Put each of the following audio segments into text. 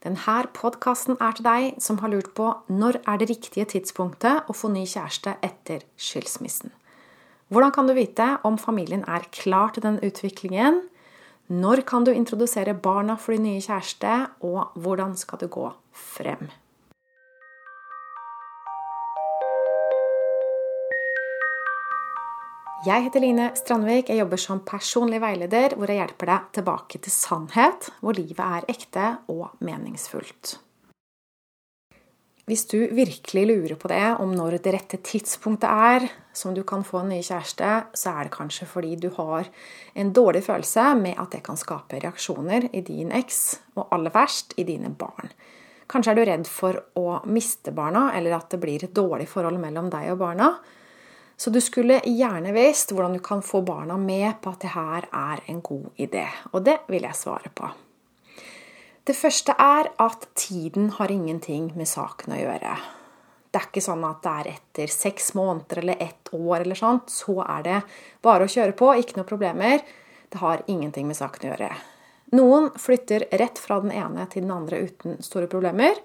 Denne podkasten er til deg som har lurt på når er det riktige tidspunktet å få ny kjæreste etter skilsmissen. Hvordan kan du vite om familien er klar til den utviklingen? Når kan du introdusere barna for din nye kjæreste, og hvordan skal du gå frem? Jeg heter Line Strandvik. Jeg jobber som personlig veileder, hvor jeg hjelper deg tilbake til sannhet, hvor livet er ekte og meningsfullt. Hvis du virkelig lurer på det, om når det rette tidspunktet er som du kan få en ny kjæreste, så er det kanskje fordi du har en dårlig følelse med at det kan skape reaksjoner i din eks, og aller verst i dine barn. Kanskje er du redd for å miste barna, eller at det blir et dårlig forhold mellom deg og barna. Så du skulle gjerne visst hvordan du kan få barna med på at det her er en god idé. Og det vil jeg svare på. Det første er at tiden har ingenting med saken å gjøre. Det er ikke sånn at det er etter seks måneder eller ett år eller sånt, så er det bare å kjøre på, ikke noe problemer. Det har ingenting med saken å gjøre. Noen flytter rett fra den ene til den andre uten store problemer.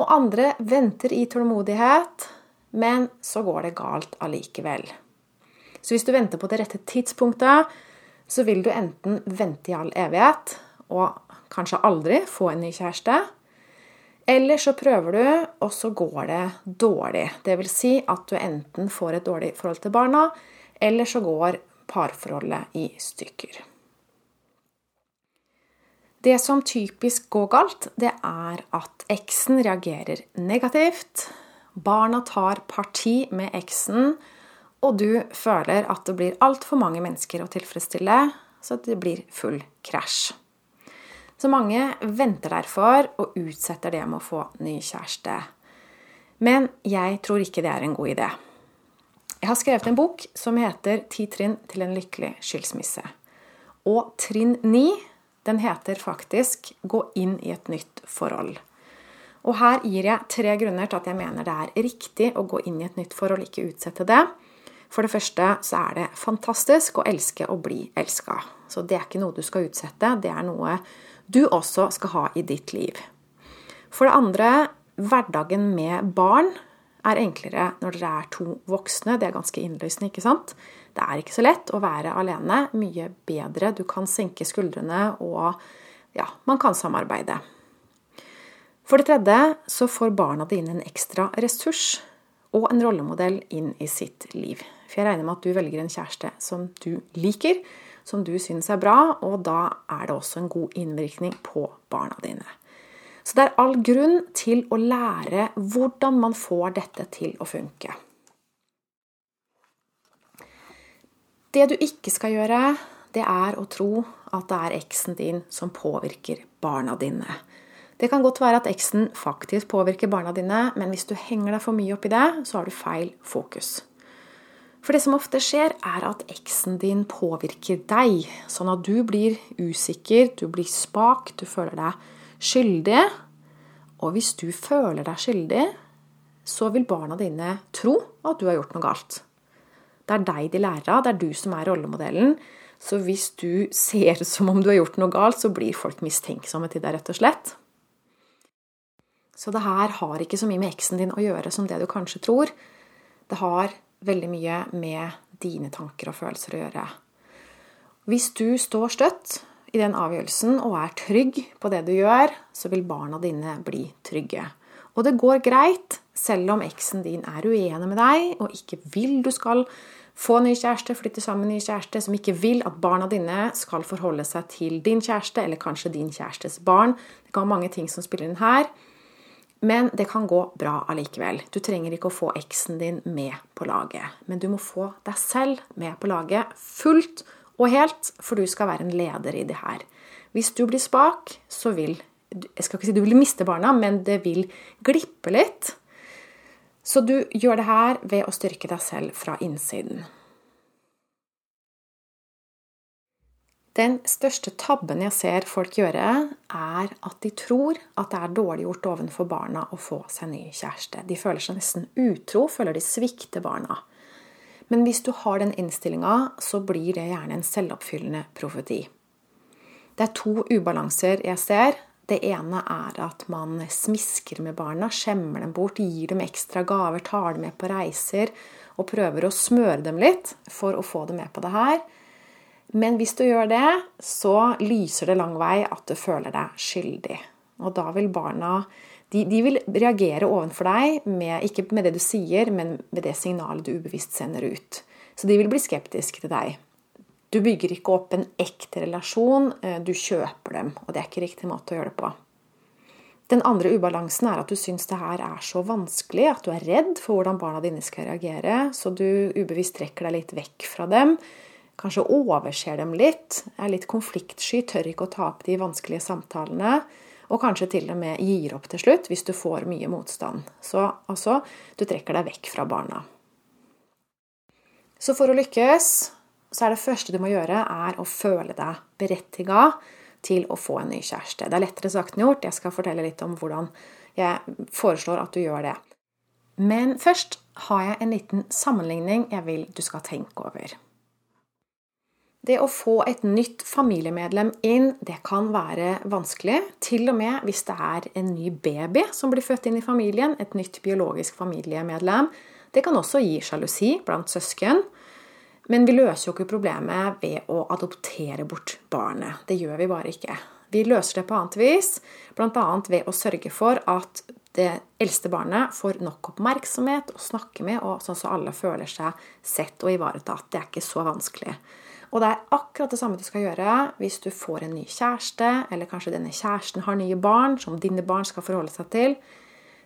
Og andre venter i tålmodighet men så går det galt allikevel. Så hvis du venter på det rette tidspunktet, så vil du enten vente i all evighet og kanskje aldri få en ny kjæreste. Eller så prøver du, og så går det dårlig. Det vil si at du enten får et dårlig forhold til barna, eller så går parforholdet i stykker. Det som typisk går galt, det er at eksen reagerer negativt barna tar parti med eksen, og du føler at det blir altfor mange mennesker å tilfredsstille, så det blir full krasj. Så mange venter derfor og utsetter det med å få ny kjæreste. Men jeg tror ikke det er en god idé. Jeg har skrevet en bok som heter 'Ti trinn til en lykkelig skilsmisse'. Og trinn ni, den heter faktisk 'Gå inn i et nytt forhold'. Og her gir jeg tre grunner til at jeg mener det er riktig å gå inn i et nytt forhold, ikke utsette det. For det første så er det fantastisk å elske og bli elska. Så det er ikke noe du skal utsette, det er noe du også skal ha i ditt liv. For det andre, hverdagen med barn er enklere når dere er to voksne. Det er ganske innløsende, ikke sant? Det er ikke så lett å være alene. Mye bedre. Du kan senke skuldrene, og ja, man kan samarbeide. For det tredje så får barna dine en ekstra ressurs og en rollemodell inn i sitt liv. For jeg regner med at du velger en kjæreste som du liker, som du syns er bra, og da er det også en god innvirkning på barna dine. Så det er all grunn til å lære hvordan man får dette til å funke. Det du ikke skal gjøre, det er å tro at det er eksen din som påvirker barna dine. Det kan godt være at eksen faktisk påvirker barna dine, men hvis du henger deg for mye opp i det, så har du feil fokus. For det som ofte skjer, er at eksen din påvirker deg, sånn at du blir usikker, du blir spak, du føler deg skyldig. Og hvis du føler deg skyldig, så vil barna dine tro at du har gjort noe galt. Det er deg de lærer av, det er du som er rollemodellen. Så hvis du ser ut som om du har gjort noe galt, så blir folk mistenksomme til deg, rett og slett. Så det her har ikke så mye med eksen din å gjøre som det du kanskje tror. Det har veldig mye med dine tanker og følelser å gjøre. Hvis du står støtt i den avgjørelsen og er trygg på det du gjør, så vil barna dine bli trygge. Og det går greit, selv om eksen din er uenig med deg og ikke vil du skal få ny kjæreste, flytte sammen med ny kjæreste, som ikke vil at barna dine skal forholde seg til din kjæreste, eller kanskje din kjærestes barn. Det kan være mange ting som spiller inn her. Men det kan gå bra allikevel. Du trenger ikke å få eksen din med på laget. Men du må få deg selv med på laget fullt og helt, for du skal være en leder i det her. Hvis du blir spak, så vil Jeg skal ikke si du vil miste barna, men det vil glippe litt. Så du gjør det her ved å styrke deg selv fra innsiden. Den største tabben jeg ser folk gjøre, er at de tror at det er dårlig gjort ovenfor barna å få seg ny kjæreste. De føler seg nesten utro, føler de svikter barna. Men hvis du har den innstillinga, så blir det gjerne en selvoppfyllende profeti. Det er to ubalanser jeg ser. Det ene er at man smisker med barna, skjemmer dem bort, gir dem ekstra gaver, tar dem med på reiser og prøver å smøre dem litt for å få dem med på det her. Men hvis du gjør det, så lyser det lang vei at du føler deg skyldig. Og da vil barna de, de, vil reagere overfor deg, med, ikke med det du sier, men med det signalet du ubevisst sender ut. Så de vil bli skeptiske til deg. Du bygger ikke opp en ekte relasjon, eh, du kjøper dem. Og det er ikke riktig måte å gjøre det på. Den andre ubalansen er at du syns det her er så vanskelig, at du er redd for hvordan barna dine skal reagere, så du ubevisst trekker deg litt vekk fra dem. Kanskje overser dem litt, er litt konfliktsky, tør ikke å ta opp de vanskelige samtalene. Og kanskje til og med gir opp til slutt hvis du får mye motstand. Så altså, du trekker deg vekk fra barna. Så for å lykkes så er det første du må gjøre, er å føle deg berettiga til å få en ny kjæreste. Det er lettere sagt enn gjort. Jeg skal fortelle litt om hvordan jeg foreslår at du gjør det. Men først har jeg en liten sammenligning jeg vil du skal tenke over. Det å få et nytt familiemedlem inn, det kan være vanskelig. Til og med hvis det er en ny baby som blir født inn i familien, et nytt biologisk familiemedlem. Det kan også gi sjalusi blant søsken. Men vi løser jo ikke problemet ved å adoptere bort barnet. Det gjør vi bare ikke. Vi løser det på annet vis, bl.a. ved å sørge for at det eldste barnet får nok oppmerksomhet å snakke med, og sånn så alle føler seg sett og ivaretatt. Det er ikke så vanskelig. Og det er akkurat det samme du skal gjøre hvis du får en ny kjæreste, eller kanskje denne kjæresten har nye barn som dine barn skal forholde seg til.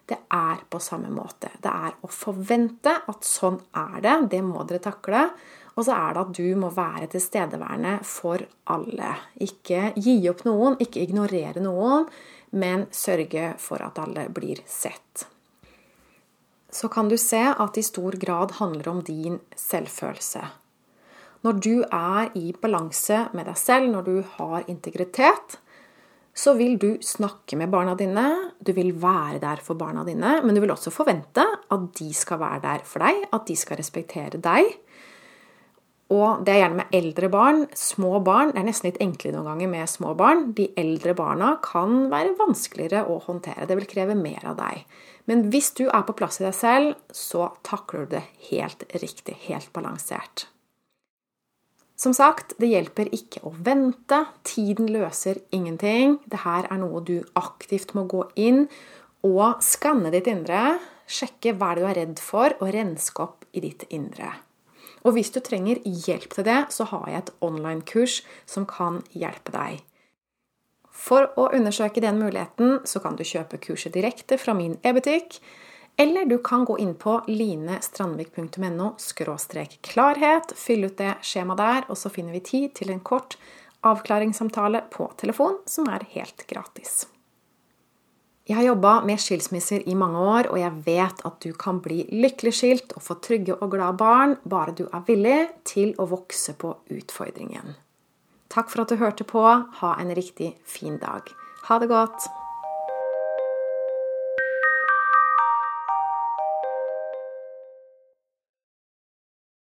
Det er på samme måte. Det er å forvente at sånn er det. Det må dere takle. Og så er det at du må være tilstedeværende for alle. Ikke gi opp noen, ikke ignorere noen, men sørge for at alle blir sett. Så kan du se at det i stor grad handler om din selvfølelse. Når du er i balanse med deg selv, når du har integritet, så vil du snakke med barna dine, du vil være der for barna dine, men du vil også forvente at de skal være der for deg, at de skal respektere deg. Og det er gjerne med eldre barn. Små barn det er nesten litt enklere noen ganger med små barn. De eldre barna kan være vanskeligere å håndtere. Det vil kreve mer av deg. Men hvis du er på plass i deg selv, så takler du det helt riktig, helt balansert. Som sagt, det hjelper ikke å vente. Tiden løser ingenting. Dette er noe du aktivt må gå inn og skanne ditt indre. Sjekke hva du er redd for, og renske opp i ditt indre. Og hvis du trenger hjelp til det, så har jeg et online-kurs som kan hjelpe deg. For å undersøke den muligheten så kan du kjøpe kurset direkte fra min e-butikk. Eller du kan gå inn på linestrandvik.no klarhet, fylle ut det skjemaet der, og så finner vi tid til en kort avklaringssamtale på telefon, som er helt gratis. Jeg har jobba med skilsmisser i mange år, og jeg vet at du kan bli lykkelig skilt og få trygge og glade barn bare du er villig til å vokse på utfordringen. Takk for at du hørte på. Ha en riktig fin dag. Ha det godt.